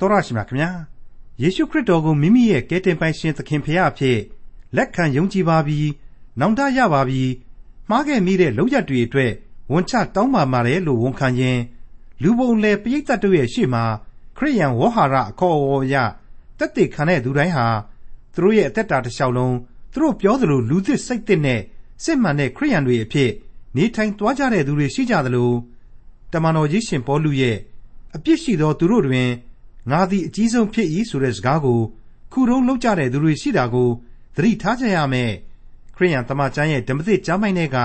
တော်ရရှိမြခင်ဗျာယေရှုခရစ်တော်ကိုမိမိရဲ့ကယ်တင်ပိုင်ရှင်သခင်ဖရာအဖြစ်လက်ခံယုံကြည်ပါပြီးနောင်တရပါပြီးမှားခဲ့မိတဲ့လောက်ရတွေအတွက်ဝန်ချတောင်းပါပါတယ်လို့ဝန်ခံရင်လူပုံလေပိဋကတ်တို့ရဲ့ရှေ့မှာခရိယန်ဝေါဟာရအခေါ်အဝေါ်အရတက်တည်ခံတဲ့သူတိုင်းဟာသူတို့ရဲ့အသက်တာတစ်လျှောက်လုံးသူတို့ပြောသလိုလူသစ်စိတ်သစ်နဲ့စစ်မှန်တဲ့ခရိယန်တွေအဖြစ်နေထိုင်သွားကြတဲ့သူတွေရှိကြသလိုတမန်တော်ကြီးရှင်ပေါလုရဲ့အပြစ်ရှိသောသူတို့တွင် ငါသည်အကြီးဆုံးဖြစ်၏ဆိုတဲ့စကားကိုခုတုံးလောက်ကြတဲ့သူတွေရှိတာကိုသတိထားကြရမယ်ခရိယန်တမန်ကျမ်းရဲ့ဓမ္မသစ်ကျမ်းပိုင်းတွေက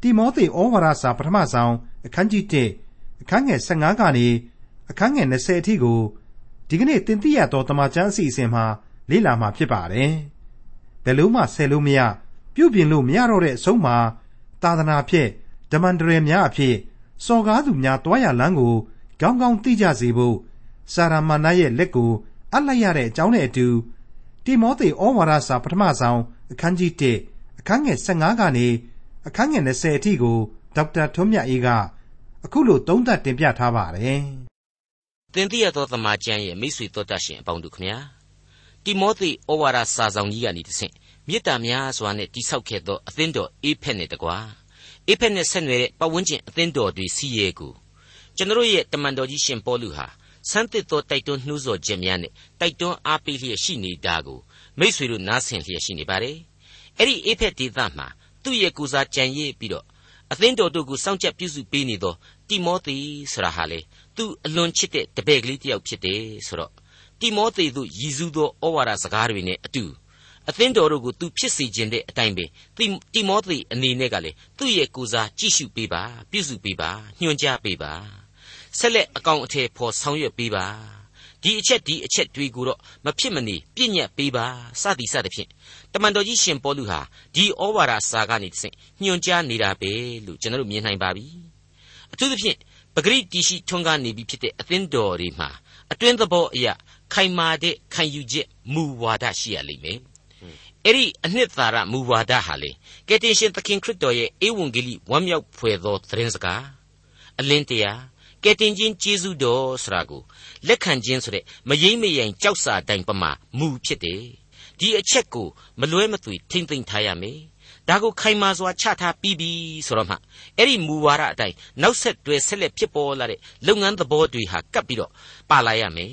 တိမောသေဩဝါဒစာပထမဆုံးအခန်းကြီး1အခန်းငယ်15ကနေအခန်းငယ်20အထိကိုဒီကနေ့သင်သိရသောတမန်ကျမ်းအစီအစဉ်မှာလေ့လာမှာဖြစ်ပါတယ်ဘယ်လို့မှဆယ်လို့မရပြုတ်ပြင်လို့မရတော့တဲ့အဆုံးမှာသာသနာဖြစ်ဓမ္မန္တရယ်များအဖြစ်စော်ကားသူများတွားရလမ်းကိုကောင်းကောင်းသိကြစေဖို့ စာရမဏေရဲ့လက်ကိုအပ်လိုက်ရတဲ့အကြောင်းနဲ့အတူတိမောသေဩဝါဒစာပထမဆုံးအခန်းကြီး1အခန်းငယ်15ကနေအခန်းငယ်20အထိကိုဒေါက်တာထွန်းမြတ်အေးကအခုလိုသုံးသပ်တင်ပြထားပါတယ်။သင်သိရသောသမာကျမ်းရဲ့မိတ်ဆွေတော်တတ်ရှင်အပေါင်းတို့ခမညာတိမောသေဩဝါဒစာဆောင်ကြီးကနေတဆင့်မေတ္တာများစွာနဲ့တိဆောက်ခဲ့သောအသင်းတော်အေဖက်နဲ့တကွာအေဖက်နဲ့ဆက်နွယ်တဲ့ပတ်ဝန်းကျင်အသင်းတော်တွေစီးရဲကိုကျွန်တော်ရဲ့တမန်တော်ကြီးရှင်ပေါလုဟာ စမ်းသစ်သောတိုက်တွန်းနှိုးဆော်ခြင်းများနဲ့တိုက်တွန်းအားပေးလျက်ရှိနေတာကိုမိษွေတို့နားဆင်လျက်ရှိနေပါတယ်။အဲ့ဒီအေဖက်ဒေသမှာသူ့ရဲ့ကိုစားကြံရည်ပြီးတော့အသင်းတော်တို့ကိုစောင့်ကြပ်ပြုစုပေးနေသောတိမောသေဆိုတာဟာလေသူအလွန်ချစ်တဲ့တပည့်ကလေးတစ်ယောက်ဖြစ်တယ်ဆိုတော့တိမောသေတို့ရည်စူးသောဩဝါဒစကားတွေနဲ့အတူအသင်းတော်တို့ကိုသူဖြစ်စေခြင်းတဲ့အတိုင်းပဲတိမောသေအနေနဲ့ကလေသူ့ရဲ့ကိုစားကြည့်ရှုပေးပါပြုစုပေးပါညွှန်ကြားပေးပါ ဆက်လက်အကောင်အထည်ဖော်ဆောင်ရွက်ပေးပါဒီအချက်ဒီအချက်တွေကိုတော့မဖြစ်မနေပြည့်ညတ်ပေးပါစသည်စသဖြင့်တမန်တော်ကြီးရှင်ပေါလုဟာဒီဩဝါဒစာကနေတစ်ဆင့်ညွှန်ကြားနေတာပဲလို့ကျွန်တော်တို့မြင်နိုင်ပါပြီအထူးသဖြင့်ပဂရိတီရှိထွန်းကားနေပြီဖြစ်တဲ့အသင်းတော်တွေမှာအတွင်းသဘောအရာခိုင်မာတဲ့ခံယူချက်မူဝါဒရှိရလိမ့်မယ်အဲ့ဒီအနှစ်သာရမူဝါဒဟာလေကယ်တင်ရှင်သခင်ခရစ်တော်ရဲ့ဧဝံဂေလိဝမ်းမြောက်ဖွယ်သောသတင်းစကားအလင်းတရား ကယ်တင်ခြင်းကျေးဇူးတော်ဆိုတာကိုလက်ခံခြင်းဆိုတဲ့မယိမ့်မယိမ်ကြောက်စာတိုင်ပမာမူဖြစ်တယ်ဒီအချက်ကိုမလွဲမသွေထိမ့်သိမ့်ထားရမယ်ဒါကိုခိုင်မာစွာချထားပြီးပြီဆိုတော့မှအဲ့ဒီမူဝါဒအတိုင်းနောက်ဆက်တွဲဆက်လက်ဖြစ်ပေါ်လာတဲ့လုပ်ငန်းသဘောတွေဟာကပ်ပြီးတော့ပါလာရမယ်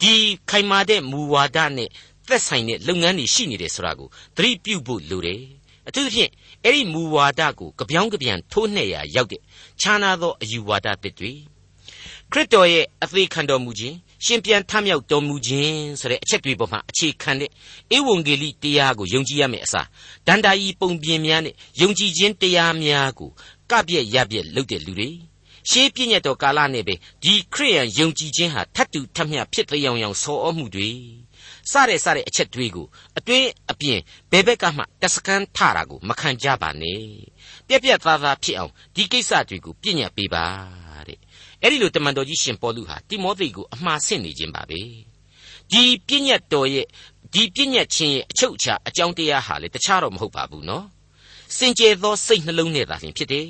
ဒီခိုင်မာတဲ့မူဝါဒနဲ့သက်ဆိုင်တဲ့လုပ်ငန်းတွေရှိနေတယ်ဆိုတာကိုသတိပြုဖို့လိုတယ်အထူးသဖြင့် အဲ့ဒီမူဝါဒကိုကြပြောင်းကြပြန်ထိုးနှက်ရာရောက်တဲ့ခြားနာသောအယူဝါဒတစ်တွေခရစ်တော်ရဲ့အသေးခံတော်မူခြင်းရှင်ပြန်ထမြောက်တော်မူခြင်းဆိုတဲ့အချက်တွေပေါ်မှာအခြေခံတဲ့ဧဝံဂေလိတရားကိုယုံကြည်ရမယ့်အစားဒန္တာယီပုံပြင်များနဲ့ယုံကြည်ခြင်းတရားများကိုကပြည့်ရပြည့်လုပ်တဲ့လူတွေရှေးပြည့်ညတ်တော်ကာလနဲ့ပဲဒီခရိယန်ယုံကြည်ခြင်းဟာထတ်တူထပ်မျှဖြစ်တဲ့အောင်အောင်ဆော်ဩမှုတွေ စတဲ့စတဲ့အချက်တွေကိုအတွင်းအပြင်ဘယ်ဘက်ကမှတစကန်ထတာကိုမခံကြပါနဲ့ပြက်ပြက်သားသားဖြစ်အောင်ဒီကိစ္စတွေကိုပြည့်ညတ်ပေးပါတဲ့အဲ့ဒီလိုတမန်တော်ကြီးရှင်ပေါလုဟာတိမောသေကိုအမှားဆင့်နေခြင်းပါပဲဒီပြည့်ညတ်တော်ရဲ့ဒီပြည့်ညတ်ခြင်းရဲ့အချုပ်အခြာအကြောင်းတရားဟာလေတခြားတော့မဟုတ်ပါဘူးနော်စင်ကြယ်သောစိတ်နှလုံးနဲ့သာလျှင်ဖြစ်တယ်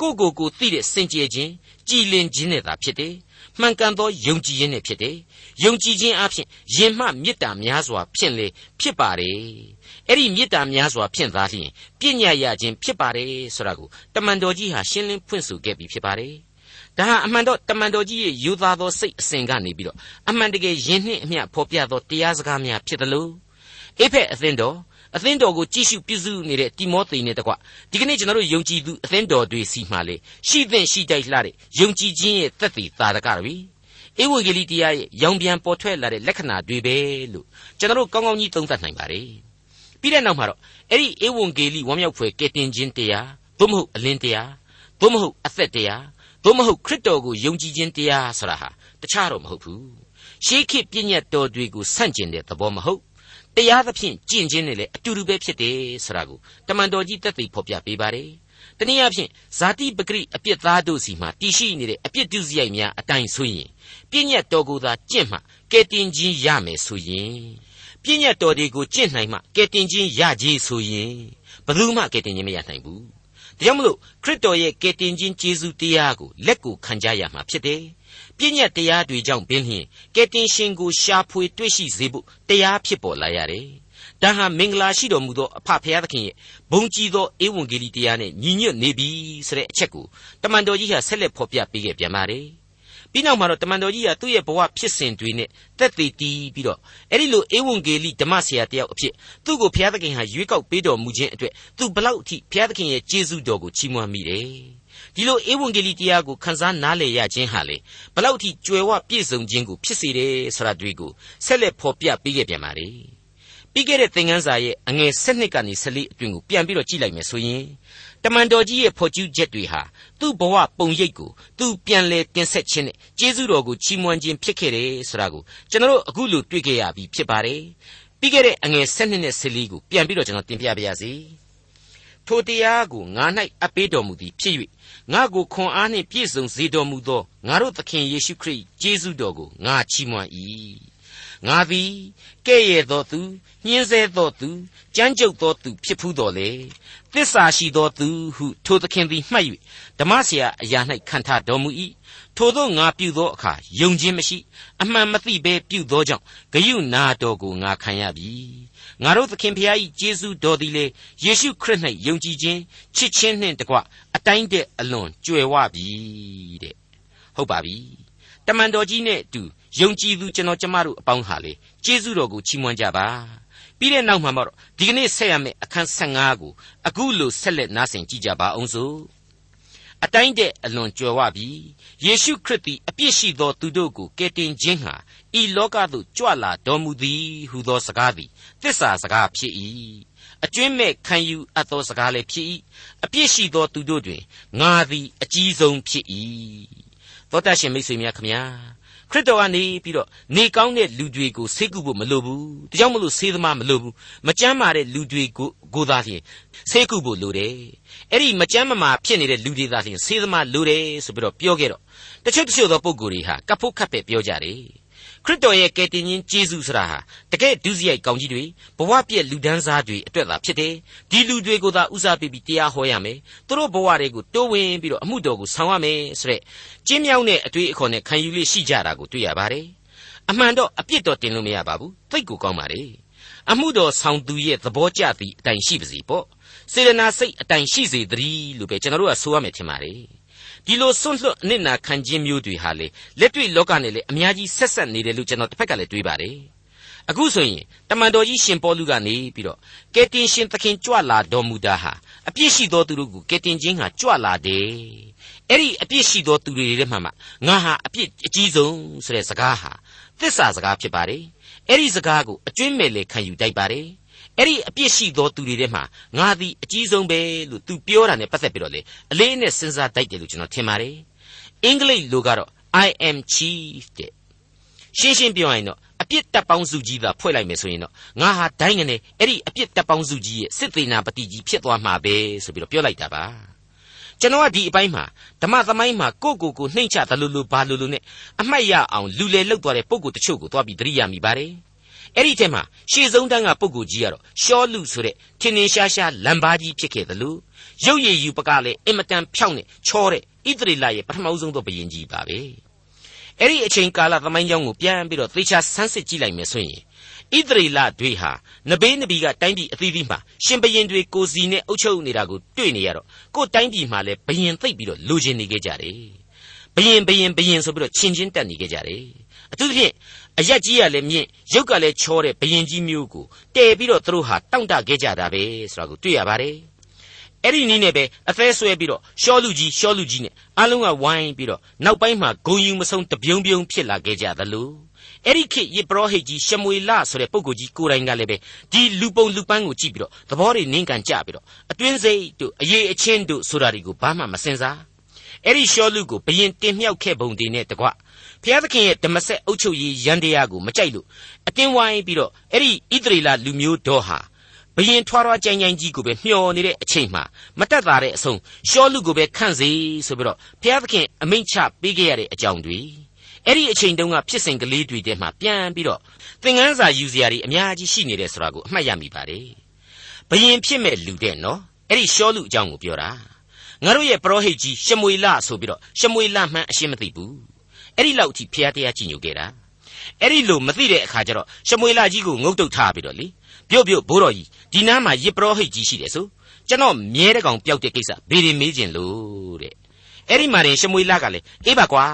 ကိုကိုကိုသိတဲ့စင်ကြယ်ခြင်းကြည်လင်ခြင်းနဲ့သာဖြစ်တယ်မှန်ကန်သောယုံကြည်ခြင်းနဲ့ဖြစ်တယ်။ ယုံကြည်ခြင်းအပြင်ယင်မှမေတ္တာများစွာဖြင့်လေဖြစ်ပါတယ်။အဲ့ဒီမေတ္တာများစွာဖြင့်သာလျှင်ပြည့်ညတ်ရခြင်းဖြစ်ပါတယ်ဆိုတာကိုတမန်တော်ကြီးဟာရှင်းလင်းဖွင့်ဆိုခဲ့ပြီးဖြစ်ပါတယ်။ဒါဟာအမှန်တော့တမန်တော်ကြီးရဲ့ယူသားသောစိတ်အစဉ်ကနေပြီးတော့အမှန်တကယ်ယင်နှင့်အမျှဖော်ပြသောတရားစကားများဖြစ်တယ်လို့အိဖက်အသင်းတော်အသင်းတော်ကိုကြည့်ရှုပြုစုနေတဲ့တိမောသေနဲ့တကွဒီကနေ့ကျွန်တော်တို့ယုံကြည်သူအသင်းတော်တွေစီမှလေရှိသင့်ရှိတိုက်လှတဲ့ယုံကြည်ခြင်းရဲ့သက်သေသာဓကတွေ ဧဝံဂေလိတရားရဲ့ရောင်ပြန်ပေါ်ထွက်လာတဲ့လက္ခဏာတွေပဲလို့ကျွန်တော်တို့ကောင်းကောင်းကြီးသုံးသပ်နိုင်ပါတယ်ပြီးတဲ့နောက်မှာတော့အဲ့ဒီဧဝံဂေလိဝမ်းမြောက်ဖွယ်ကယ်တင်ခြင်းတရားသို့မဟုတ်အလင်းတရားသို့မဟုတ်အသက်တရားသို့မဟုတ်ခရစ်တော်ကိုယုံကြည်ခြင်းတရားဆိုတာဟာတခြားတော့မဟုတ်ဘူးရှေးခေတ်ပြည့်ညတ်တော်တွေကိုဆန့်ကျင်တဲ့သဘောမဟုတ်တရားသဖြင့်ကျင့်ခြင်းနဲ့လည်းအတူတူပဲဖြစ်တယ်ဆိုတာကိုတမန်တော်ကြီးတက်သိဖော်ပြပေးပါတယ်။ တနည်းအားဖြင့်ဇာတိပဂရိအပြစ်သားတို့စီမှာတည်ရှိနေတဲ့အပြစ်ဒုစရိုက်များအတိုင်းဆိုရင်ပြည့်ညတ်တော်ကိုသာကျင့်မှကဲတင်ခြင်းရမယ်ဆိုရင်ပြည့်ညတ်တော်တွေကိုကျင့်နိုင်မှကဲတင်ခြင်းရကြီးဆိုရင်ဘယ်သူမှကဲတင်ခြင်းမရနိုင်ဘူး။ဒါကြောင့်မလို့ခရစ်တော်ရဲ့ကယ်တင်ခြင်းကျေးဇူးတရားကိုလက်ကိုခံကြရမှာဖြစ်တယ်။ပြည့်ညတ်တရားတွေကြောင့်ပင်လျှင်ကယ်တင်ရှင်ကိုရှာဖွေတွေ့ရှိစေဖို့တရားဖြစ်ပေါ်လာရတယ်။ ဒါဟာမင်္ဂလာရှိတော်မူသောအဖဖရာသခင်ရဲ့ဘုံကြီးသောဧဝံဂေလိတရားနဲ့ညီညွတ်နေပြီဆိုတဲ့အချက်ကိုတမန်တော်ကြီးဟာဆက်လက်ဖော်ပြပေးခဲ့ပြန်ပါတယ်။ပြီးနောက်မှာတော့တမန်တော်ကြီးကသူ့ရဲ့ဘဝဖြစ်စဉ်တွေနဲ့တက်သေးတီးပြီးတော့အဲ့ဒီလိုဧဝံဂေလိဓမ္မဆရာတယောက်အဖြစ်သူ့ကိုဘုရားသခင်ဟာရွေးကောက်ပေးတော်မူခြင်းအတွက်သူဘလောက်အထိဘုရားသခင်ရဲ့ကျေးဇူးတော်ကိုချီးမွမ်းမိတယ်ဒီလိုဧဝံဂေလိတရားကိုခန်းစားနားလည်ရခြင်းဟာလေဘလောက်အထိကြွယ်ဝပြည့်စုံခြင်းကိုဖြစ်စေတယ်ဆိုတာတွေ့ကိုဆက်လက်ဖော်ပြပေးခဲ့ပြန်ပါလေ ပြီးခဲ့တဲ့သင်ခန်းစာရဲ့အငယ်7နှစ်ကနေ14အတွင်းကိုပြန်ပြီးတော့ကြည့်လိုက်မယ်ဆိုရင်တမန်တော်ကြီးရဲ့ဖော်ကျူးချက်တွေဟာသူ့ဘဝပုံရိပ်ကိုသူပြန်လဲတင်ဆက်ခြင်းနဲ့ကျေးဇူးတော်ကိုချီးမွမ်းခြင်းဖြစ်ခဲ့တယ်ဆိုတာကိုကျွန်တော်တို့အခုလိုတွေ့ကြရပြီဖြစ်ပါတယ်ပြီးခဲ့တဲ့အငယ်7နှစ်နဲ့14ကိုပြန်ပြီးတော့ကျွန်တော်တင်ပြပါရစေထိုတရားကိုငါ၌အပ်ပေးတော်မူသည်ဖြစ်၍ငါကိုခွန်အားနှင့်ပြည့်စုံစေတော်မူသောငါတို့သခင်ယေရှုခရစ်ကျေးဇူးတော်ကိုငါချီးမွမ်း၏ ငါသည်ကဲ့ရဲ့သောသူညှင်းဆဲသောသူကြမ်းကြုတ်သောသူဖြစ်ဖူးတော်လေသစ္စာရှိသောသူဟုထိုသခင်သည်မှတ်၍ဓမ္မဆရာအရာ၌ခံထားတော်မူ၏ထိုသောငါပြုသောအခါယုံခြင်းမရှိ အမှန်မသိဘဲပြုသောကြောင့်ဂယုနာတော်ကိုငါခံရပြီငါတို့သခင်ဖျား၏ကျေးဇူးတော်သည်လေယေရှုခရစ်၌ယုံကြည်ခြင်းချစ်ခြင်းနှင့်တကွအတိုင်းတဲ့အလွန်ကြွယ်ဝပြီတဲ့ဟုတ်ပါပြီ တမန်တော်ကြီးနဲ့အတူယုံကြည်သူကျွန်တော်ကျမတို့အပေါင်းဟာလေကျေးဇူးတော်ကိုချီးမွမ်းကြပါပြီးတဲ့နောက်မှာတော့ဒီကနေ့ဆက်ရမယ့်အခန်း15ကိုအခုလိုဆက်လက်နားဆင်ကြည့်ကြပါအောင်စို့အတိုင်းတဲ့အလွန်ကြွယ်ဝပြီယေရှုခရစ်သည်အပြစ်ရှိသောသူတို့ကိုကယ်တင်ခြင်းဟာဤလောကသို့ကြွလာတော်မူသည်ဟုသောစကားသည်သစ္စာစကားဖြစ်၏အကျွင့်မဲ့ခံယူအပ်သောစကားလည်းဖြစ်၏အပြစ်ရှိသောသူတို့တွင်ငါသည်အကြီးဆုံးဖြစ်၏ သောတရှင်မိတ်ဆွေများခမညာခရစ်တော်ကနေပြီးတော့နေကောင်းတဲ့လူတွေကိုဆေးကုဖို့မလိုဘူးဒါကြောင့်မလို့ဆေးသမားမလိုဘူးမကြမ်းမာတဲ့လူတွေကိုကိုသာလျှင်ဆေးကုဖို့လိုတယ်အဲ့ဒီမကြမ်းမမာဖြစ်နေတဲ့လူတွေသာလျှင်ဆေးသမားလိုတယ်ဆိုပြီးတော့ပြောခဲ့တော့တချို့တချို့သောပုံကိုယ်တွေဟာကပ်ဖို့ခတ်ပဲပြောကြတယ် ခရစ်တော်ရဲ့ကယ်တင်ရှင်ဂျေဇုဆိုတာဟာတကယ်ဒုစရိုက်ကောင်းကြီးတွေဘဝပြည့်လူဒန်းစားတွေအတွက်သာဖြစ်တယ်ဒီလူတွေကိုသာဥစားပေးပြီးတရားဟောရမယ်သူတို့ဘဝတွေကိုတိုးဝင်ပြီးတော့အမှုတော်ကိုဆောင်ရမယ်ဆိုတဲ့ကျင်းမြောင်းတဲ့အတွေ့အခေါ်နဲ့ခံယူလေးရှိကြတာကိုတွေ့ရပါတယ်အမှန်တော့အပြစ်တော်တင်လို့မရပါဘူးသိတ်ကိုကောင်းပါလေအမှုတော်ဆောင်သူရဲ့သဘောကျသည့်အတိုင်းရှိပါစီပေါ့စေရနာစိတ်အတိုင်းရှိစေတည်းလို့ပဲကျွန်တော်တို့ကဆိုရမယ်ထင်ပါတယ် ဒီလိုစွန့်လွတ်အနစ်နာခံခြင်းမျိုးတွေဟာလေလက်တွေ့လောကနဲ့လေအများကြီးဆက်ဆက်နေတယ်လို့ကျွန်တော်တစ်ဖက်ကလည်းတွေးပါတယ်အခုဆိုရင်တမန်တော်ကြီးရှင်ပေါလုကနေပြီးတော့ကယ်တင်ရှင်သခင်ကြွလာတော်မူတာဟာအပြစ်ရှိသောသူတို့ကိုကယ်တင်ခြင်းဟာကြွလာတယ်အဲ့ဒီအပြစ်ရှိသောသူတွေထဲမှာမှငါဟာအပြစ်အကြီးဆုံးဆိုတဲ့စကားဟာသစ္စာစကားဖြစ်ပါတယ်အဲ့ဒီစကားကိုအကျွင့်မဲ့လေခံယူတိုက်ပါတယ် အဲ့ဒီအပြစ်ရှိသောသူတွေထဲမှာငါသည်အကြီးဆုံးပဲလို့သူပြောတာနဲ့ပတ်သက်ပြီးတော့လေအလေးနဲ့စဉ်းစားတိုက်တယ်လို့ကျွန်တော်ထင်ပါတယ်အင်္ဂလိပ်လိုကတော့ I am chief တဲ့ရှင်းရှင်းပြောရရင်တော့အပြစ်တပ်ပေါင်းစုကြီးသာဖွဲ့လိုက်မယ်ဆိုရင်တော့ငါဟာဒိုင်းငနဲ့အဲ့ဒီအပြစ်တပ်ပေါင်းစုကြီးရဲ့စစ်သေးနာပတိကြီးဖြစ်သွားမှာပဲဆိုပြီးတော့ပြောလိုက်တာပါကျွန်တော်ကဒီအပိုင်းမှာဓမ္မသမိုင်းမှာကိုကိုကိုနှိမ့်ချသလိုလိုဘာလိုလိုနဲ့အမှတ်ရအောင်လူလေလောက်သွားတဲ့ပုံကိုတချို့ကိုသွားပြီးသတိရမိပါတယ် အဲ့ဒီထဲမှာရှေ့ဆုံးတန်းကပုဂ္ဂိုလ်ကြီးကတော့ရှောလူဆိုတဲ့ထင်ထင်ရှားရှားလံပါးကြီးဖြစ်ခဲ့တယ်လို့ရုပ်ရည်ယူပကလည်းအင်မတန်ဖြောင့်နဲ့ချောတဲ့ဣသရေလရဲ့ပထမဆုံးသောဘယင်ကြီးပါပဲအဲ့ဒီအချိန်ကာလသမိုင်းကြောင်းကိုပြန်ပြီးတော့သေချာဆန်းစစ်ကြည့်လိုက်မယ်ဆိုရင်ဣသရေလတွေဟာနဘေးနဘီကတိုင်းပြည်အသီးသီးမှာရှင်ဘရင်တွေကိုစီနဲ့အုပ်ချုပ်နေတာကိုတွေ့နေရတော့ကိုယ်တိုင်းပြည်မှာလည်းဘရင်သိပ်ပြီးတော့လိုချင်နေကြကြတယ်ဘရင်ဘရင်ဘရင်ဆိုပြီးတော့ချင်းချင်းတက်နေကြကြတယ် အထူးသဖြင့်အရက်ကြီးကလည်းမြင့်ရုပ်ကလည်းချောတဲ့ဘယင်ကြီးမျိုးကိုတည်ပြီးတော့သူတို့ဟာတောင့်တခဲ့ကြတာပဲဆိုတာကိုတွေ့ရပါတယ်အဲ့ဒီနည်းနဲ့ပဲအသေးဆွဲပြီးတော့ရှောလူကြီးရှောလူကြီးနဲ့အလုံးကဝိုင်းပြီးတော့နောက်ပိုင်းမှာဂုံယူမဆုံးတပြုံပြုံဖြစ်လာခဲ့ကြသလိုအဲ့ဒီခေတ်ယေဘရဟိတ်ကြီးရှမွေလဆိုတဲ့ပုဂ္ဂိုလ်ကြီးကိုယ်တိုင်ကလည်းပဲဒီလူပုံလူပန်းကိုကြည့်ပြီးတော့သဘောတွေနင်းကန်ကြပြီးတော့အတွင်းစိတ်တို့အရေးအချင်းတို့ဆိုတာတွေကိုဘာမှမစင်စားအဲ့ဒီရှောလူကိုဘယင်တင်မြောက်ခဲ့ပုံတွေနဲ့တကွ ဘုရားသခင်ရဲ့ဓမ္မဆက်အုပ်ချုပ်ရေးရန်တရားကိုမကြိုက်လို့အတင်းဝိုင်းပြီးတော့အဲ့ဒီဣသရေလလူမျိုးတော်ဟာဘယင်ထွားထွားကြိုင်ကြိုင်ကြီးကိုပဲမျှော်နေတဲ့အချိန်မှာမတက်တာတဲ့အဆုံးရှောလူကိုပဲခန့်စေဆိုပြီးတော့ဘုရားသခင်အမိန့်ချပေးခဲ့ရတဲ့အကြောင်းတွေအဲ့ဒီအချိန်တုန်းကဖြစ်စဉ်ကလေးတွေထဲမှာပြန်ပြီးတော့သင်ခန်းစာယူစရာတွေအများကြီးရှိနေတယ်ဆိုတာကိုအမှတ်ရမိပါတယ်ဘယင်ဖြစ်မဲ့လူတဲ့နော်အဲ့ဒီရှောလူအကြောင်းကိုပြောတာငါတို့ရဲ့ပရောဟိတ်ကြီးရှမွေလဆိုပြီးတော့ရှမွေလမှန်းအရှင်းမသိဘူး အဲ့ဒီလောက်အထိဖျားတရားကြီးညိုခဲ့တာအဲ့ဒီလိုမသိတဲ့အခါကျတော့ရှမွေလကြီးကိုငုတ်တုတ်ထားပြီးတော့လေပြုတ်ပြုတ်ဘိုးတော်ကြီးဒီနားမှာရစ်ပရောဟိတ်ကြီးရှိတယ်ဆိုကျွန်တော်မြဲတဲ့ကောင်ပျောက်တဲ့ကိစ္စဘေးရင်မေးခြင်းလို့တဲ့အဲ့ဒီမှာရင်ရှမွေလကလည်းအေးပါကွာ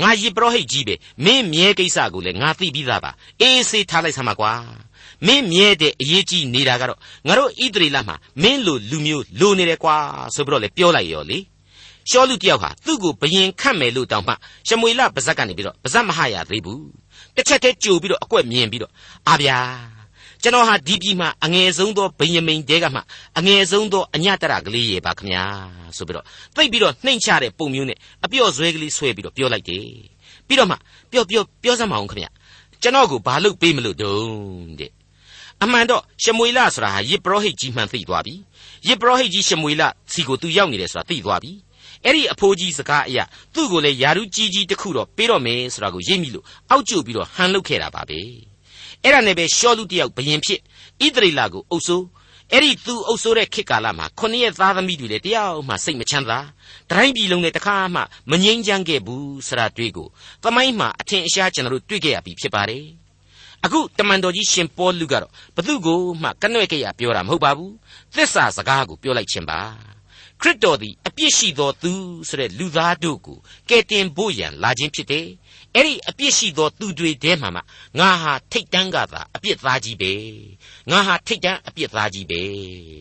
ငါရစ်ပရောဟိတ်ကြီးပဲမင်းမြဲကိစ္စကိုလည်းငါသိပြီးသားပါအေးစေးထားလိုက်စမ်းပါကွာမင်းမြဲတဲ့အရေးကြီးနေတာကတော့ငါတို့ဣသရေလမှာမင်းလိုလူမျိုးလိုနေတယ်ကွာဆိုပြီးတော့လေပြောလိုက်ရောလေ ရှောလူတယောက်ဟာသူ့ကိုဘယင်ခတ်မယ်လို့တောင်မှရှမွေလပါဇက်ကနေပြီးတော့ပါဇက်မဟရသေးဘူးတစ်ချက်တည်းကြိုပြီးတော့အကွက်မြင်ပြီးတော့အာဗျာကျွန်တော်ဟာဒီပြည်မှာအငယ်ဆုံးသောဗိယမိန်တဲကမှအငယ်ဆုံးသောအညတရကလေးရေပါခမညာဆိုပြီးတော့သိပ်ပြီးတော့နှိမ့်ချတဲ့ပုံမျိုးနဲ့အပြော့ဇွဲကလေးဆွဲပြီးတော့ပြောလိုက်တယ်ပြီးတော့မှပြောပြောပြောစမ်းမအောင်ခမညာကျွန်တော်ကိုဘာလို့ပေးမလို့တုံးတဲ့အမှန်တော့ရှမွေလဆိုတာဟာယစ်ပရောဟိတ်ကြီးမှန်သိသွားပြီယစ်ပရောဟိတ်ကြီးရှမွေလစီကိုသူရောက်နေတယ်ဆိုတာသိသွားပြီ အဲ့ဒီအဖိုးကြီးစကားအရာသူ့ကိုလည်းယာရုကြီးကြီးတစ်ခုတော့ပေးတော့မယ်ဆိုတာကိုရိပ်မိလို့အောက်ကျပြီးတော့ဟန်လုတ်ခဲ့တာပါပဲအဲ့ဒါနဲ့ပဲရှောလူတယောက်ဘယင်ဖြစ်ဣသရေလကိုအုပ်ဆိုးအဲ့ဒီသူအုပ်ဆိုးတဲ့ခေတ်ကာလမှာခொနည်းသားသမီးတွေလည်းတယောက်မှစိတ်မချမ်းသာတိုင်းပြည်လုံးနဲ့တခါမှမငြိမ်းချမ်းခဲ့ဘူးစရာတွေ့ကိုသမိုင်းမှာအထင်အရှားကျွန်တော်တို့တွေ့ခဲ့ရပြီဖြစ်ပါတယ်အခုတမန်တော်ကြီးရှင်ပေါလုကတော့ဘသူကိုမှကနှွဲ့ကြရပြောတာမဟုတ်ပါဘူးသစ္စာစကားကိုပြောလိုက်ခြင်းပါ ခရစ်တော်သည်အပြစ်ရှိသောသူဆိုတဲ့လူသားတို့ကိုကယ်တင်ဖို့ရန်လာခြင်းဖြစ်တယ်။အဲ့ဒီအပြစ်ရှိသောသူတွေထဲမှာမှငါဟာထိတ်တန်းကသာအပြစ်သားကြီးပဲ။ငါဟာထိတ်တန်းအပြစ်သားကြီးပဲ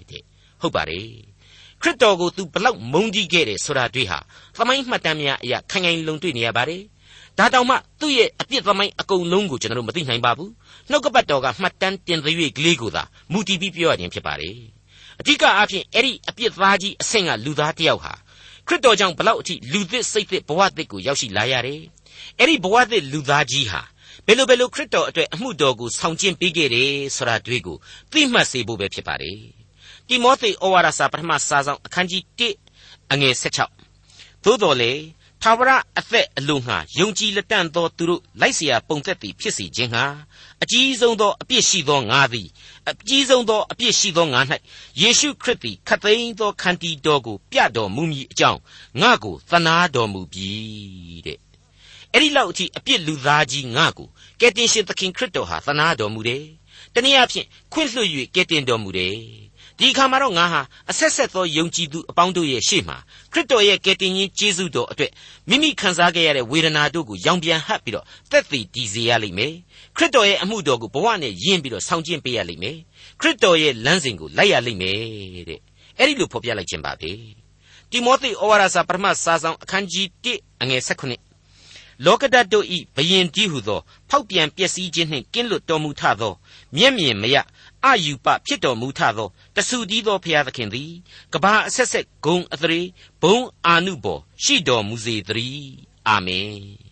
တဲ့။ဟုတ်ပါတယ်။ခရစ်တော်ကိုသူဘလောက်မုန်းကြီးခဲ့တယ်ဆိုတာတွေ့ဟာသမိုင်းမှတ်တမ်းများအရာခိုင်ခိုင်လုံတွေ့နေရပါတယ်။ဒါတောင်မှသူ့ရဲ့အပြစ်သမိုင်းအကုန်လုံးကိုကျွန်တော်တို့မသိနိုင်ပါဘူး။နှုတ်ကပတ်တော်ကမှတ်တမ်းတင်သွေးကလေးကိုသာမူတည်ပြီးပြောရခြင်းဖြစ်ပါတယ်။ အဓိကအားဖြင့်အဲ့ဒီအပြစ်သားကြီးအဆင့်ကလူသားတစ်ယောက်ဟာခရစ်တော်ကြောင့်ဘလောက်အထိလူသစ်စိတ်သစ်ဘဝသစ်ကိုရောက်ရှိလာရတယ်။အဲ့ဒီဘဝသစ်လူသားကြီးဟာဘယ်လိုဘယ်လိုခရစ်တော်အတွက်အမှုတော်ကိုဆောင်ကျဉ်ပေးခဲ့တယ်ဆိုတာတွေ့ကိုသိမှတ်စေဖို့ပဲဖြစ်ပါတယ်။တိမောသေဩဝါဒစာပထမစာဆောင်အခန်းကြီး1အငယ်16သို့တော်လေထာဝရအသက်အလိုငှာယုံကြည်လက်တန့်သောသူတို့လိုက်เสียပုံသက်သည်ဖြစ်စီခြင်းငှာ အကြီးဆုံးသောအပြစ်ရှိသောငါသည်အကြီးဆုံးသောအပြစ်ရှိသောငါ၌ယေရှုခရစ်သည်ခတ်သိမ်းသောခန္တီတော်ကိုပြတော်မူမည်အကြောင်းငါကိုသနာတော်မူပြီတဲ့အဲ့ဒီလောက်အထိအပြစ်လူသားကြီးငါကိုကယ်တင်ရှင်သခင်ခရစ်တော်ဟာသနာတော်မူတယ်တနည်းအားဖြင့်ခွင့်လွှတ်၍ကယ်တင်တော်မူတယ်ဒီအခါမှာတော့ငါဟာအဆက်ဆက်သောယုံကြည်သူအပေါင်းတို့ရဲ့ရှေ့မှာခရစ်တော်ရဲ့ကယ်တင်ရှင်ကျေးဇူးတော်အတွက်မိမိခံစားခဲ့ရတဲ့ဝေဒနာတို့ကိုရောင်ပြန်ဟပ်ပြီးတော့သက်သေတည်စေရလိမ့်မယ် ခရစ်တော်ရဲ့အမှုတော်ကိုဘဝနဲ့ယဉ်ပြီးတော့ဆောင်ကျင့်ပေးရလိမ့်မယ်ခရစ်တော်ရဲ့လမ်းစဉ်ကိုလိုက်ရလိမ့်မယ်တဲ့အဲ့ဒီလိုဖော်ပြလိုက်ခြင်းပါပဲတိမောသေဩဝါဒစာပထမစာဆောင်အခန်းကြီး1အငယ်16လောကဓာတ်တို့ဤဘယင်ကြီးဟုသော ဖောက်ပြန်ပျက်စီးခြင်းနှင့်ကင်းလွတ်တော်မူထသော မျက်မြင်မရအယူပဖြစ်တော်မူထသောတဆူတည်းသောဖျားသခင်သည်ကဘာအဆက်ဆက်ဂုံအသရေဘုံအာနုဘော်ရှိတော်မူစေတည်းအာမင်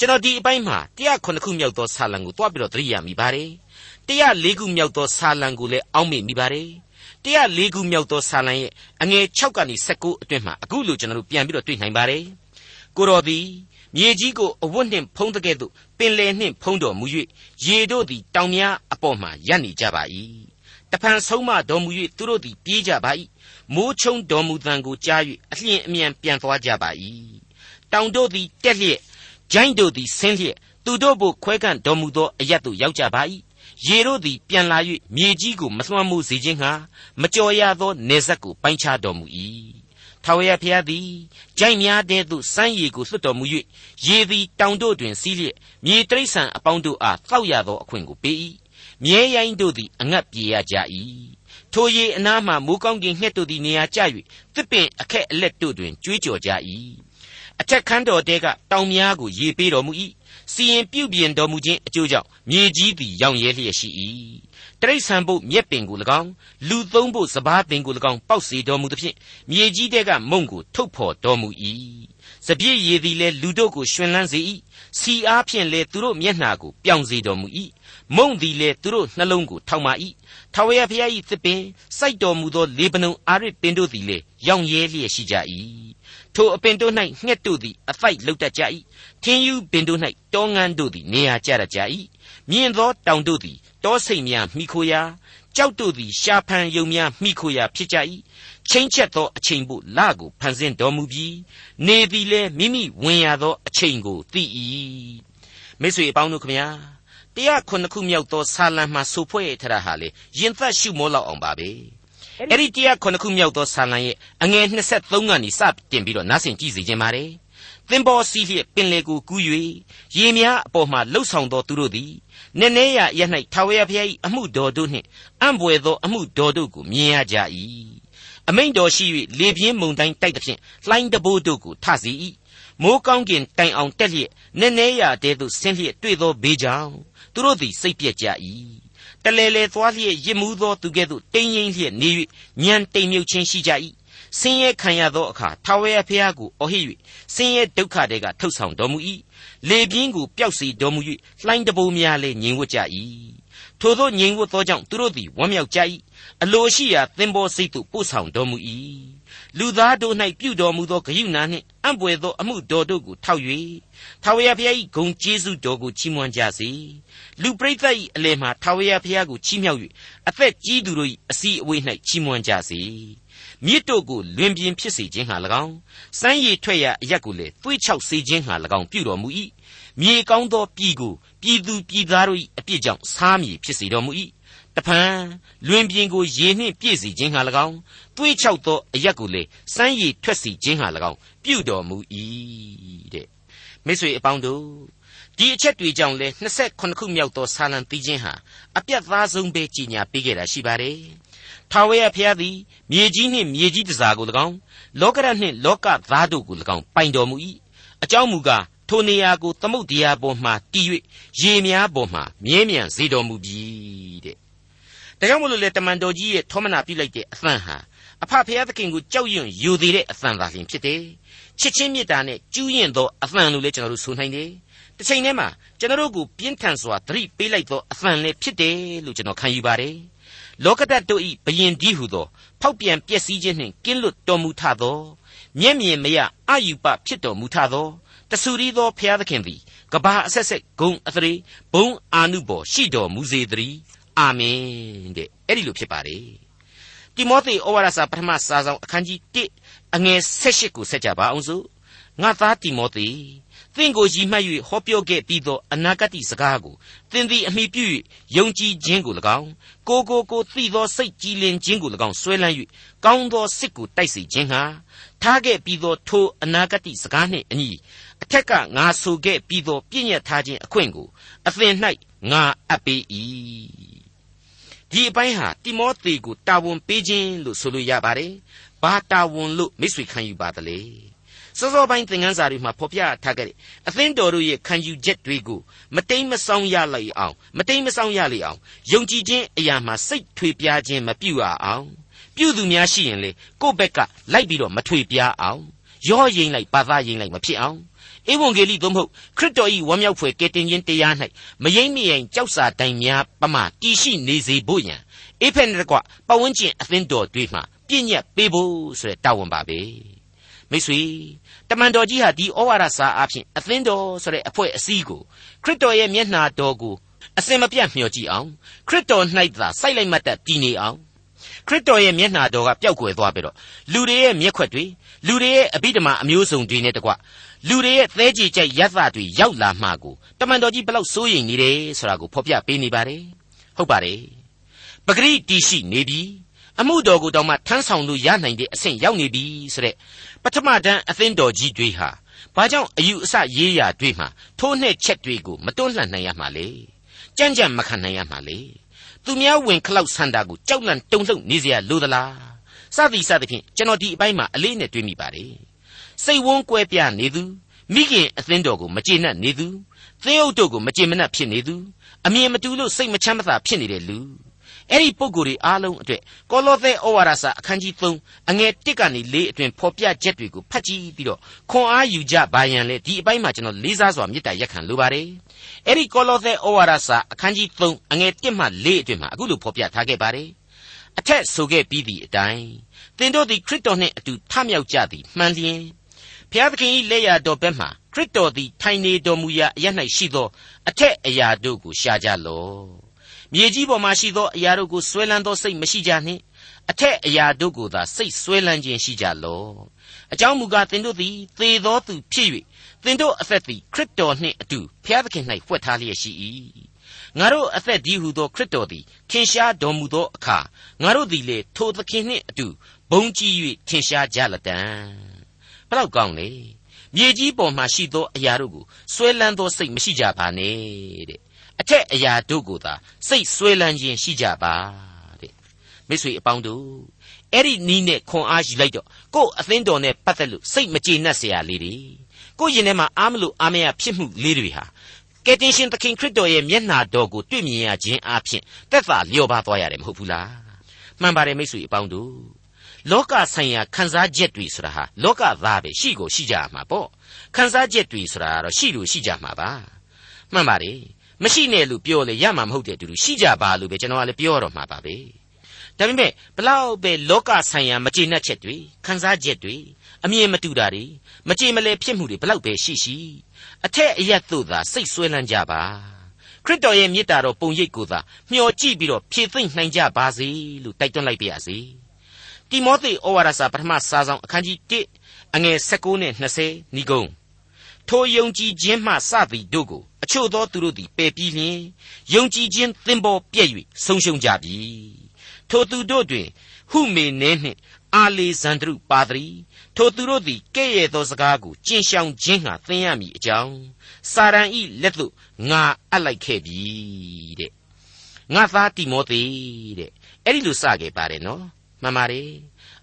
ကျွန်တော်ဒီအပိုင်းမှာ109ခုမြောက်သောဆာလံကိုတွားပြီးတော့သတိရမိပါတယ်104ခုမြောက်သောဆာလံကိုလည်းအောက်မေ့မိပါတယ်104ခုမြောက်သောဆာလံရဲ့အငယ်6ကနေ19အတွင်းမှာအခုလိုကျွန်တော်တို့ပြန်ပြီးတော့တွေ့နိုင်ပါတယ်ကိုတော်သည်မြေကြီးကိုအဝတ်နှင့်ဖုံးတဲ့ကဲ့သို့ပင်လယ်နှင့်ဖုံးတော်မူ၍ရေတို့သည်တောင်များအပေါ်မှရပ်နေကြပါ၏တဖန်ဆုံးမတော်မူ၍သူတို့သည်ပြေးကြပါ၏မိုးချုံတော်မူသံကိုကြား၍အလျင်အမြန်ပြန်သွားကြပါ၏တောင်တို့သည်တက်လျက် ဂျိုင်းတို့သည်ဆင်းလျက်သူတို့ဘို့ခွဲကန့်တော်မူသောအရတ်သို့ရောက်ကြပါ၏ရေတို့သည်ပြန်လာ၍မြေကြီးကိုမသွမ်းမှုစေခြင်းဟာမကြော်ရသောနေဆက်ကိုပိုင်းခြားတော်မူ၏ထာဝရဘုရားသည်ကြိုက်များတဲ့သို့စမ်းရည်ကိုလွှတ်တော်မူ၍ရေသည်တောင်တို့တွင်စီးလျက်မြေတိရစ္ဆာန်အပေါင်းတို့အားတောက်ရသောအခွင့်ကိုပေး၏မြဲရိုင်းတို့သည်အငတ်ပြေရကြ၏ထိုရေအနားမှမိုးကောင်းကင်ငှက်တို့သည်နေရာကျ၍တစ်ပင်အခက်အလက်တို့တွင်ကြွေးကြော်ကြ၏ အထက်ခန်းတော်တဲကတောင်များကိုရေပေးတော်မူ၏စီရင်ပြုပြင်တော်မူခြင်းအကျိုးကြောင့်မြေကြီးသည်ရောင်ရဲလျက်ရှိ၏တရိษံဘုတ်မြက်ပင်ကို၎င်းလူသုံးဖို့စပားပင်ကို၎င်းပေါက်စေတော်မူသဖြင့်မြေကြီးတဲကမုံကိုထုတ်ဖော်တော်မူ၏စပြည့်ရည်သည်လည်းလူတို့ကိုရှင်လန်းစေ၏စီအားဖြင့်လည်းသူတို့မျက်နှာကိုပြောင်စေတော်မူ၏မုံသည်လည်းသူတို့နှလုံးကိုထောက်မ၏ထာဝရဘုရား၏သစ်ပင်စိုက်တော်မူသောလေဗနုန်အာရစ်ပင်တို့သည်လည်းရောင်ရဲလျက်ရှိကြ၏ ထိုအပင်တို့၌ငှက်တို့သည်အဖိုက်လုတ်တတ်ကြ၏ထင်းယူပင်တို့၌တောငန်းတို့သည်နေရာကျတတ်ကြ၏မြင်သောတောင်တို့သည်တောဆိတ်များမိခိုရာကြောက်တို့သည်ရှာဖန်ယုံများမိခိုရာဖြစ်ကြ၏ချင်းချက်သောအချိန်ဖို့လကိုဖန်ဆင်းတော်မူပြီးနေသည်လဲမိမိဝင်ရသောအချိန်ကိုသိ၏မိတ်ဆွေအပေါင်းတို့ခမညာတရားခုနှစ်ခုမြောက်သောဆာလံမှာဆိုဖွဲ့ထတာဟာလေရင်သက်ရှုမောလောက်အောင်ပါပဲ အဲ့ဒီတရားခုနှစ်ခုမြောက်သောဆာလံရဲ့အငယ်23ကနေစတင်ပြီးတော့နားဆင်ကြည့်စီခြင်းပါတယ်သင်္ဘောစီးလျက်ပင်လေကိုကူး၍ရေများအပေါ်မှလှုပ်ဆောင်သောသူတို့သည်နည်းနည်းရရ၌ထာဝရဘုရား၏အမှုတော်တို့နှင့်အံ့ဘွယ်သောအမှုတော်တို့ကိုမြင်ရကြ၏အမိန့်တော်ရှိ၍လေပြင်းမုန်တိုင်းတိုက်သဖြင့်လှိုင်းတဘိုးတို့ကိုထစီ၏မိုးကောင်းကင်တိုင်အောင်တက်လျက်နည်းနည်းရတဲ့သို့ဆင်းလျက်တွေ့သောဘေးကြောင့်သူတို့သည်စိတ်ပြက်ကြ၏ တလဲလဲသွားလျက်ရစ်မှုသောသူကဲ့သို့တင်းရင်လျက်နေ၍ညံတိမ်မြုပ်ခြင်းရှိကြ၏ဆင်းရဲခံရသောအခါထာဝရဘုရားကိုအော်ဟစ်၍ဆင်းရဲဒုက္ခတွေကထုတ်ဆောင်တော်မူ၏လေပြင်းကိုပျောက်စေတော်မူ၍လှိုင်းတဘိုးများလည်းငြိမ်ဝတ်ကြ၏ထိုသောငြိမ်ဝတ်သောကြောင့်သူတို့သည်ဝမ်းမြောက်ကြ၏အလိုရှိရာသင်္ဘောစိတ်သို့ပို့ဆောင်တော်မူ၏ လူသားတို့၌ပြုတော်မူသောဂရုဏာနှင့်အံ့ဘွယ်သောအမှုတော်တို့ကိုထောက်၍ထာဝရဘုရား၏ဂုဏ်ကျေးဇူးတော်ကိုချီးမွမ်းကြစေလူပရိသတ်၏အလယ်မှာထာဝရဘုရားကိုချီးမြှောက်၍အသက်ကြီးသူတို့၏အစီအဝေး၌ချီးမွမ်းကြစေမြစ်တို့ကိုလွင်ပြင်ဖြစ်စေခြင်းဟာ၎င်းစမ်းရည်ထွက်ရာအရက်ကိုလည်းသွေးချောက်စေခြင်းဟာ၎င်းပြုတော်မူ၏မြေကောင်းသောပြည်ကိုပြည်သူပြည်သားတို့၏အပြစ်ကြောင့်စားမြေဖြစ်စေတော်မူ၏ တဖန်လွင်ပြင်ကိုရေနှင့်ပြည့်စေခြင်းဟာ၎င်းသွေးချောက်သောအရက်ကိုလည်းစမ်းရည်ထွက်စေခြင်းဟာ၎င်းပြုတော်မူ၏တဲ့မိတ်ဆွေအပေါင်းတို့ဒီအချက်တွေကြောင့်လဲ28ခုမြောက်သောဆာလံတီးခြင်းဟာအပြတ်သားဆုံးပဲကြီးညာပေးခဲ့တာရှိပါတယ်ထာဝရဘုရားသည်မြေကြီးနှင့်မြေကြီးတစားကို၎င်းလောကရနှင့်လောကသားတို့ကို၎င်းပိုင်တော်မူ၏အကြောင်းမူကားထိုနေရာကိုသမုတ်တရားပေါ်မှတည်၍ရေများပေါ်မှမြဲမြံစေတော်မူပြီတဲ့ ဒါကြောင့်မလို့လေတမန်တော်ကြီးရဲ့ထောမနာပြုလိုက်တဲ့အသံဟာအဖဖျားသခင်ကိုကြောက်ရွံ့ယူသေးတဲ့အသံသာလျှင်ဖြစ်တယ်ချစ်ချင်းမေတ္တာနဲ့ကျူးရင်သောအသံလို့လည်းကျွန်တော်တို့ဆိုနိုင်တယ်တစ်ချိန်တည်းမှာကျွန်တော်တို့ကိုပြင်းထန်စွာသတိပေးလိုက်သောအသံလည်းဖြစ်တယ်လို့ကျွန်တော်ခံယူပါတယ်လောကဓာတ်တို့ဤဘယင်ဒီဟုသောဖောက်ပြန်ပျက်စီးခြင်းနှင့်ကင်းလွတ်တော်မူထသောမျက်မြင်မရအယူပဖြစ်တော်မူထသောတဆူရီသောဖျားသခင်သည်ကဘာအဆက်ဆက်ဂုံအသရေဘုံအာနုဘော်ရှိတော်မူစေတည်း အာမင်တဲ့အဲ့ဒီလိုဖြစ်ပါတယ်တိမောသေဩဝါဒစာပထမစာဆောင်အခန်းကြီး1အငယ်16ကိုဆက်ကြပါအောင်စို့ငါသားတိမောသေသင်ကိုရည်မှတ်၍ဟောပြောခဲ့ပြီးသောအနာဂတ်စကားကိုသင်သည်အမိပြု၍ယုံကြည်ခြင်းကို၎င်းကိုကိုကိုသိသောစိတ်ကြည်လင်ခြင်းကို၎င်းဆွဲလန်း၍ကောင်းသောစစ်ကိုတိုက်စေခြင်းဟာထားခဲ့ပြီးသောထိုအနာဂတ်စကားနှင့်အညီအထက်ကငါဆိုခဲ့ပြီးသောပြည့်ညတ်ထားခြင်းအခွင့်ကိုအသင်၌ငါအပ်ပေး၏ ဒီအပိုင်းဟာတိမောသေကိုတာဝန်ပေးခြင်းလို့ဆိုလို့ရပါတယ်ဘာတာဝန်လို့မိတ်ဆွေခံယူပါသလဲစောစောပိုင်းသင်ခန်းစာတွေမှာဖော်ပြထားခဲ့တဲ့အသင်းတော်တို့ရဲ့ခံယူချက်တွေကိုမတိမ်မဆောင်ရလိုက်အောင်မတိမ်မဆောင်ရလေအောင်ယုံကြည်ခြင်းအရာမှာစိတ်ထွေပြားခြင်းမပြုရအောင်ပြုသူများရှိရင်လေကိုယ့်ဘက်ကလိုက်ပြီးတော့မထွေပြားအောင်ရောရင်လိုက်ပါသားရင်လိုက်မဖြစ်အောင် ဧဝံဂေလိသို့မဟုတ်ခရစ်တော်၏ဝမ်းမြောက်ဖွယ်ကယ်တင်ခြင်းတရား၌မယိမ့်မယိမ်ကြောက်စာတိုင်များပမာတည်ရှိနေစေဖို့ရန်အေဖက်နဲ့တကွပတ်ဝန်းကျင်အသင်းတော်တွေမှာပြည့်ညက်ပေးဖို့ဆိုတဲ့တာဝန်ပါပဲမိတ်ဆွေတမန်တော်ကြီးဟာဒီဩဝါဒစာအဖြစ်အသင်းတော်ဆိုတဲ့အဖွဲ့အစည်းကိုခရစ်တော်ရဲ့မျက်နှာတော်ကိုအစင်မပြတ်မျှော်ကြည့်အောင်ခရစ်တော်၌သာစိုက်လိုက်မှတ်တတ်တည်နေအောင် ခရစ်တော်ရဲ့မျက်နှာတော်ကပျောက်ကွယ်သွားပြီးတော့လူတွေရဲ့မျက်ခွက်တွေလူတွေရဲ့အဘိဓမ္မာအမျိုးစုံတွေနဲ့တကွလူတွေရဲ့သဲကြည်ကြိုက်ရသတွေရောက်လာမှကိုတမန်တော်ကြီးဘလောက်စိုးရိမ်နေတယ်ဆိုတာကိုဖော်ပြပေးနေပါတယ်ဟုတ်ပါတယ်ပဂရိတီရှိနေပြီအမှုတော်ကိုတောင်မှထမ်းဆောင်လို့ရနိုင်တဲ့အဆင့်ရောက်နေပြီဆိုတဲ့ပထမတန်းအသင်းတော်ကြီးတွေဟာဘာကြောင့်အယူအဆရေးရာတွေမှာထိုးနှက်ချက်တွေကိုမတွန်းလှန်နိုင်ရမှာလဲကြမ်းကြမ်းမခံနိုင်ရမှာလဲ သူများဝင်ခလောက်ဆန္ဒကိုကြောက်လန့်တုန်လှုပ်နေเสียလို့သလားစသည်စသဖြင့်ကျွန်တော်ဒီအပိုင်းမှာအလေးနဲ့တွေးမိပါတယ်စိတ်ဝန်းကွဲပြားနေသူမိခင်အသင်းတော်ကိုမကျေနပ်နေသူသင်းအုပ်တို့ကိုမကျေမနပ်ဖြစ်နေသူအမြင်မတူလို့စိတ်မချမ်းမသာဖြစ်နေတဲ့လူ အဲ့ဒီပုံကိုယ်တွေအားလုံးအတွက်ကောလောသဲဩဝါဒစာအခန်းကြီး3အငယ်1ကနေ4အတွင်ဖော်ပြချက်တွေကိုဖတ်ကြည့်ပြီးတော့ခွန်အားယူကြပါရန်လေဒီအပိုင်းမှာကျွန်တော်လေးစားစွာမေတ္တာရက်ခံလိုပါတယ်အဲ့ဒီကောလောသဲဩဝါဒစာအခန်းကြီး3အငယ်1မှ4အတွင်မှာအခုလိုဖော်ပြထားခဲ့ပါတယ်အထက်ဆိုခဲ့ပြီးသည့်အတိုင်းသင်တို့သည်ခရစ်တော်နှင့်အတူထမြောက်ကြသည်မှန်လျင်ဖျားသခင်၏လက်ရတော်ဘက်မှခရစ်တော်သည်ထိုင်နေတော်မူရာအရ၌ရှိသောအထက်အရာတို့ကိုရှာကြလော့ မြေကြီးပေါ်မှာရှိသောအရာတို့ကိုဆွဲလန်းသောစိတ်မရှိကြနှင့်အထက်အရာတို့ကိုသာစိတ်ဆွဲလန်းခြင်းရှိကြလော့အကြောင်းမူကားသင်တို့သည်သေသောသူဖြစ်၍သင်တို့အသက်သည်ခရစ်တော်နှင့်အတူဘုရားသခင်၌ဖွက်ထားလျက်ရှိ၏ငါတို့အသက်ဒီဟုသောခရစ်တော်သည်ထင်ရှားတော်မူသောအခါငါတို့သည်လေထိုသခင်နှင့်အတူဘုံကြီး၍ထင်ရှားကြလတံဘလောက်ကောင်းလေမြေကြီးပေါ်မှာရှိသောအရာတို့ကိုဆွဲလန်းသောစိတ်မရှိကြပါနဲ့တဲ့အ ထက်အရာတို့ကိုသာစိတ်ဆွဲလန်းခြင်းရှိကြပါတဲ့မိတ်ဆွေအပေါင်းတို့အဲ့ဒီနီးနဲ့ခွန်အားယူလိုက်တော့ကို့အသင်းတော်နဲ့ပတ်သက်လို့စိတ်မကြေနပ်เสียရလေးတွေကို့ရင်ထဲမှာအားမလို့အားမရဖြစ်မှုလေးတွေဟာကယ်တင်ရှင်သခင်ခရစ်တော်ရဲ့မျက်နှာတော်ကိုတွေ့မြင်ရခြင်းအပြင်သက်သာလျော့ပါသွားရတယ်မဟုတ်ဘူးလားမှန်ပါတယ်မိတ်ဆွေအပေါင်းတို့လောကဆိုင်ရာခံစားချက်တွေဆိုတာဟာလောကသားပဲရှိကိုရှိကြမှာပေါ့ခံစားချက်တွေဆိုတာကတော့ရှိလို့ရှိကြမှာပါမှန်ပါတယ် မရှိနဲ့လို့ပြောလေရမှာမဟုတ်တဲ့အတူတူရှိကြပါလို့ပဲကျွန်တော်ကလည်းပြောတော့မှာပါပဲဒါပေမဲ့ဘလောက်ပဲလောကဆိုင်ရာမကျေနပ်ချက်တွေခံစားချက်တွေအမြင်မတူတာတွေမကြေမလဲဖြစ်မှုတွေဘလောက်ပဲရှိရှိအထက်အရက်သို့သာစိတ်ဆွဲလန်းကြပါခရစ်တော်ရဲ့မေတ္တာတော်ပုံရိပ်ကိုသာမျှော်ကြည့်ပြီးတော့ဖြည့်သိမ့်နိုင်ကြပါစေလို့တိုက်တွန်းလိုက်ပါရစေတိမောသေဩဝါဒစာပထမစာဆောင်အခန်းကြီး1အငယ်16နဲ့20ဏိဂုံး ထိုယုံကြည်ခြင်းမှစသည်တို့ကိုအချို့သောသူတို့သည်ပယ်ပြီးလျင်ယုံကြည်ခြင်းသင်ပေါ်ပြည့်၍ဆုံးရှုံးကြပြီထိုသူတို့တွင်ဟုမေနဲနှင့်အာလေဇန္ဒရုပါသရီထိုသူတို့သည်ကဲ့ရဲ့သောစကားကိုကျင့်ရှောင်ခြင်းဟာသင်ရမည်အကြောင်းစာရန်ဤလက်သို့ငါအပ်လိုက်ခဲ့ပြီတဲ့ငါသားတိမောသေတဲ့အဲ့ဒီလိုစခဲ့ပါတယ်နော်မှန်ပါတယ်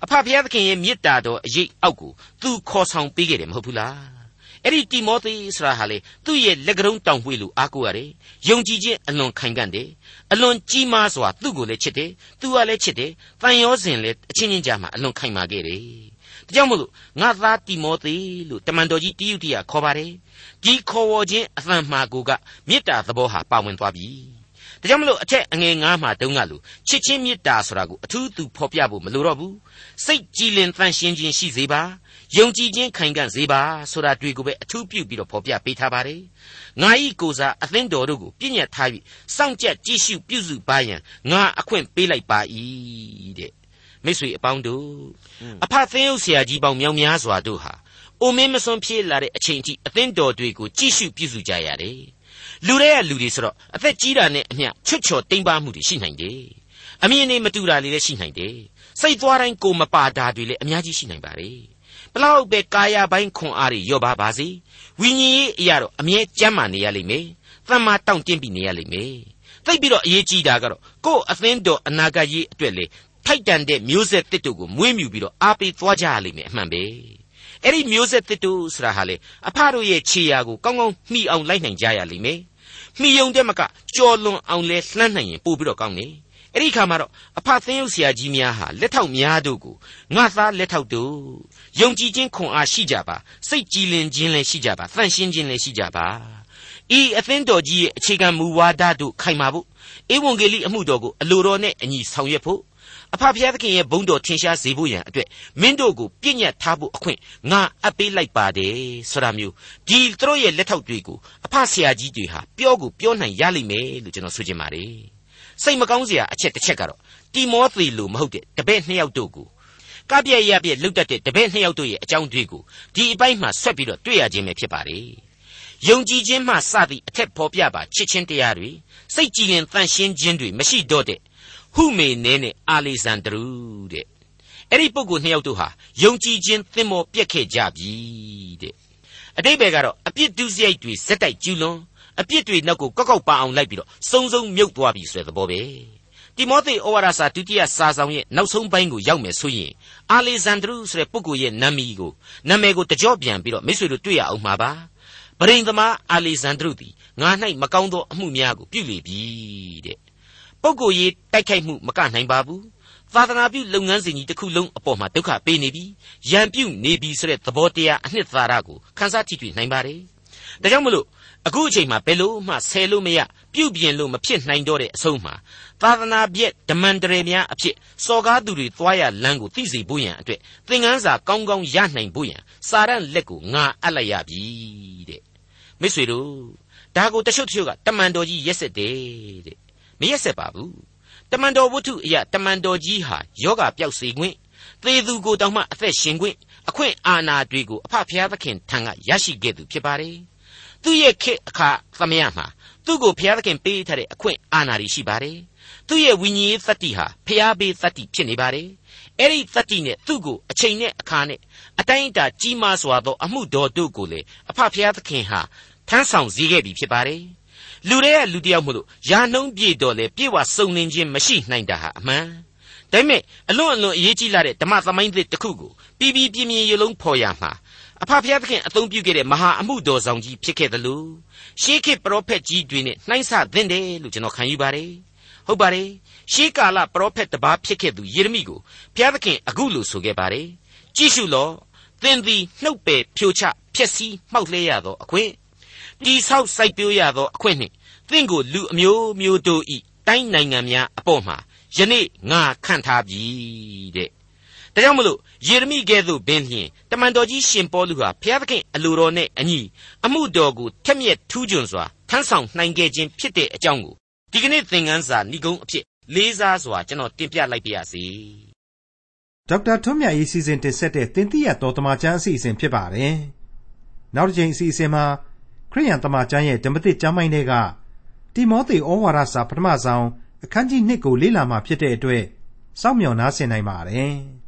အဖဖျားသခင်ရဲ့မေတ္တာတော်အရေးအောက်ကိုသူခေါ်ဆောင်ပေးခဲ့တယ်မဟုတ်ဘူးလား အဲ့ဒီတိမောသေဆိုတာဟာလေသူ့ရဲ့လက်ကရုံးတောင်ပွေလို့အားကိုးရတယ်ယုံကြည်ခြင်းအလွန်ခိုင်ခံ့တယ်အလွန်ကြီးမားစွာသူ့ကိုလည်းချစ်တယ်သူကလည်းချစ်တယ်တန်ရောစဉ်လည်းအချင်းချင်းကြားမှာအလွန်ခိုင်မာခဲ့တယ်ဒါကြောင့်မို့လို့ငါသားတိမောသေလို့တမန်တော်ကြီးတိယုတိယခေါ်ပါတယ်ဒီခေါ်ဝေါ်ခြင်းအသံမှာကိုကမေတ္တာသဘောဟာပါဝင်သွားပြီဒါကြောင့်မလို့အထက်အငယ်ငါးမှာတုန်းကလို့ချစ်ချင်းမေတ္တာဆိုတာကိုအထူးသူဖော်ပြဖို့မလိုတော့ဘူးစိတ်ကြည်လင်တန်ရှင်းခြင်းရှိစေပါ ယုံကြည်ခြင်းခိုင်ခံ့စေပါဆိုတာတွေ့ကိုပဲအထူးပြုပြီးတော့ဖော်ပြပေးထားပါတယ်ငါဤကိုစားအသင်းတော်တို့ကိုပြည့်ညတ်ထားပြီးစောင့်ကြက်ကြည့်ရှုပြုစုပါရန်ငါအခွင့်ပေးလိုက်ပါ၏တဲ့မိတ်ဆွေအပေါင်းတို့အဖသင်းဥဆရာကြီးပေါင်းမြောက်များစွာတို့ဟာအိုမင်းမစွန်ပြေးလာတဲ့အချိန်ထိအသင်းတော်တွေကိုကြည့်ရှုပြုစုကြရတယ်လူတွေကလူတွေဆိုတော့အသက်ကြီးတာနဲ့အမျှချွတ်ချော်တိမ်ပါမှုတွေရှိနိုင်တယ်အမြင်တွေမတူတာတွေလည်းရှိနိုင်တယ်စိတ်သွားတိုင်းကိုမပါတာတွေလည်းအများကြီးရှိနိုင်ပါတယ် ဘလောက်ပဲကာယပိုင်းခွန်အားတွေရော့ပါပါစေဝိညာဉ်ရေးအရာတော့အမြဲကြမ်းမာနေရလိမ့်မယ်သံမာတောင့်တင်းပြီးနေရလိမ့်မယ်သိပြီးတော့အရေးကြီးတာကတော့ကို့အသင်းတော်အနာဂတ်ရေးအတွက်လေထိုက်တန်တဲ့မျိုးဆက်တစ်တို့ကိုမွေးမြူပြီးတော့အားပေးသွားကြရလိမ့်မယ်အမှန်ပဲအဲ့ဒီမျိုးဆက်တစ်တို့ဆိုတာဟာလေအဖတို့ရဲ့ခြေရာကိုကောင်းကောင်းမှီအောင်လိုက်နိုင်ကြရလိမ့်မယ်မှီယုံတဲ့မကကြော်လွန်အောင်လဲလှမ်းနိုင်ရင်ပို့ပြီးတော့ကောင်းတယ် အဲ့ဒီခါမှာတော့အဖသင်းရုပ်ဆရာကြီးများဟာလက်ထောက်များတို့ကိုငါသားလက်ထောက်တို့ယုံကြည်ခြင်းခွန်အားရှိကြပါစိတ်ကြည်လင်ခြင်းလည်းရှိကြပါသန့်ရှင်းခြင်းလည်းရှိကြပါဤအသင်းတော်ကြီးရဲ့အခြေခံမူဝါဒတို့ခိုင်မာဖို့ဧဝံဂေလိအမှုတော်ကိုအလိုတော်နဲ့အညီဆောင်ရွက်ဖို့အဖဖျားသခင်ရဲ့ဘုန်းတော်ထင်ရှားစေဖို့ရန်အတွက်မင်းတို့ကိုပြည့်ညတ်ထားဖို့အခွင့်ငါအပ်ပေးလိုက်ပါတယ်ဆိုတာမျိုးဒီသူတို့ရဲ့လက်ထောက်တွေကိုအဖဆရာကြီးတွေဟာပြောကိုပြောနိုင်ရလိမ့်မယ်လို့ကျွန်တော်ဆိုချင်ပါတယ် စိတ်မကောင်းစရာအချက်တစ်ချက်ကတော့တီမောသေလိုမဟုတ်တဲ့တပည့်နှစ်ယောက်တို့ကိုကပြည့်ရပြည့်လုတ်တတ်တဲ့တပည့်နှစ်ယောက်တို့ရဲ့အကြောင်းတွေကိုဒီအပိုင်းမှာဆွက်ပြီးတော့တွေ့ရခြင်းပဲဖြစ်ပါတယ်ယုံကြည်ခြင်းမှစသည့်အထက်ဖော်ပြပါချစ်ချင်းတရားတွေစိတ်ကြည်လင်တန်ရှင်းခြင်းတွေမရှိတော့တဲ့ဟုမေနဲနဲ့အာလေဇန်ဒရုတဲ့အဲ့ဒီပုဂ္ဂိုလ်နှစ်ယောက်တို့ဟာယုံကြည်ခြင်းသင်္ဘောပြက်ခဲ့ကြပြီတဲ့အတိတ်ဘယ်ကတော့အပြစ်ဒုစရိုက်တွေဇက်တိုက်ကျူးလွန် အပြစ်တွေနောက်ကိုကောက်ကောက်ပါအောင်လိုက်ပြီးတော့စုံစုံမြုပ်သွားပြီဆိုတဲ့သဘောပဲတိမောသေဩဝါဒစာဒုတိယစာဆောင်ရဲ့နောက်ဆုံးပိုင်းကိုရောက်မယ်ဆိုရင်အာလေဇန်ဒရုဆိုတဲ့ပုဂ္ဂိုလ်ရဲ့နာမည်ကိုနာမည်ကိုတကြော့ပြန်ပြီးတော့မိတ်ဆွေတို့တွေ့ရအောင်မှာပါပရိန်သမားအာလေဇန်ဒရုသည်ငါ၌မကောင်းသောအမှုများကိုပြုလေပြီတဲ့ပုဂ္ဂိုလ်ရေးတိုက်ခိုက်မှုမကနိုင်ပါဘူးသာသနာပြုလုပ်ငန်းစဉ်ကြီးတစ်ခုလုံးအပေါ်မှာဒုက္ခပေးနေပြီရန်ပြုနေပြီဆိုတဲ့သဘောတရားအနှစ်သာရကိုခန်းစားထိတွေ့နိုင်ပါတယ်ဒါကြောင့်မလို့ အခုအချိန်မှာဘယ်လို့မှဆယ်လို့မရပြုတ်ပြင်လို့မဖြစ်နိုင်တော့တဲ့အဆုံးမှာသာသနာပြည့်ဓမန္တရေများအဖြစ်စော်ကားသူတွေသွားရလမ်းကိုသိစေဖို့ရန်အတွက်သင်ခန်းစာကောင်းကောင်းရနိုင်ဖို့ရန်စာရန်လက်ကိုငါအပ်လိုက်ရပြီတဲ့မိတ်ဆွေတို့ဒါကိုတချို့တချို့ကတမန်တော်ကြီးရက်စစ်တယ်တဲ့မရက်ဆက်ပါဘူးတမန်တော်ဝတ္ထုအရာတမန်တော်ကြီးဟာယောဂပျောက်စေခွင့်သေသူကိုတောင်မှအသက်ရှင်ခွင့်အခွင့်အာဏာတွေကိုအဖဖျားသခင်ထံကရရှိခဲ့သူဖြစ်ပါတယ် သူ့ရဲ့ခေတ်အခါသမယမှာသူ့ကိုဖျားသခင်ပေးထားတဲ့အခွင့်အာဏာတွေရှိပါတယ်သူ့ရဲ့ဝိညာဉ်ရေးသတ္တိဟာဖျားပေးသတ္တိဖြစ်နေပါတယ်အဲ့ဒီသတ္တိနဲ့သူ့ကိုအချိန်နဲ့အခါနဲ့အတိုင်းအတာကြီးမားစွာသောအမှုတော်တို့ကိုလေအဖဖျားသခင်ဟာထမ်းဆောင်စေခဲ့ပြီဖြစ်ပါတယ်လူတွေကလူတယောက်မို့လို့ယာနှုံးပြေတော်လေပြေဝစုံလင်ခြင်းမရှိနိုင်တာဟာအမှန်ဒါပေမဲ့အလွန်အလွန်အရေးကြီးလာတဲ့ဓမ္မသမိုင်းသစ်တစ်ခုကိုပြီးပြီးပြင်းပြင်းရုံလုံးဖော်ရမှာ အဖဖျားသခင်အသုံးပြုခဲ့တဲ့မဟာအမှုတော်ဆောင်ကြီးဖြစ်ခဲ့တယ်လို့ရှေးခေတ်ပရောဖက်ကြီးတွေနဲ့နှိုင်းဆသင့်တယ်လို့ကျွန်တော်ခံယူပါတယ်ဟုတ်ပါတယ်ရှေးကာလပရောဖက်တစ်ပါးဖြစ်ခဲ့သူယေရမိကိုဘုရားသခင်အခုလိုဆိုခဲ့ပါတယ်ကြည့်ရှုလော့သင်သည်နှုတ်ပယ်ဖြိုချဖျက်ဆီးမှောက်လဲရသောအခွင့်တိဆောက်စိုက်ပျိုးရသောအခွင့်နှင့်သင်ကိုလူအမျိုးမျိုးတို့ဤတိုင်းနိုင်ငံများအပေါ်မှာယနေ့ငါခန့်ထားပြီတဲ့ ဒါကြောင့်မလို့ယေရမိကဲ့သို့ပင်လျင်တမန်တော်ကြီးရှင်ပေါလုဟာဘုရားသခင်အလိုတော်နဲ့အညီအမှုတော်ကိုထက်မြက်ထူးချွန်စွာထမ်းဆောင်နိုင်ခဲ့ခြင်းဖြစ်တဲ့အကြောင်းကိုဒီကနေ့သင်ခန်းစာဏိဂုံးအဖြစ်လေးစားစွာကျွန်တော်တင်ပြလိုက်ပါရစေဒေါက်တာထွန်းမြတ်ရေးစီစဉ်တင်ဆက်တဲ့တင်ပြရတော်တမချန်းအစီအစဉ်ဖြစ်ပါတယ်နောက်တစ်ချိန်အစီအစဉ်မှာခရိယန်တမချန်းရဲ့ဓမ္မသစ်ကျမ်းပိုင်းတွေကတိမောသေဩဝါဒစာပထမဆုံးအခန်းကြီး1ကိုလေ့လာမှဖြစ်တဲ့အတွက်စောင့်မျှော်နားဆင်နိုင်ပါတယ်။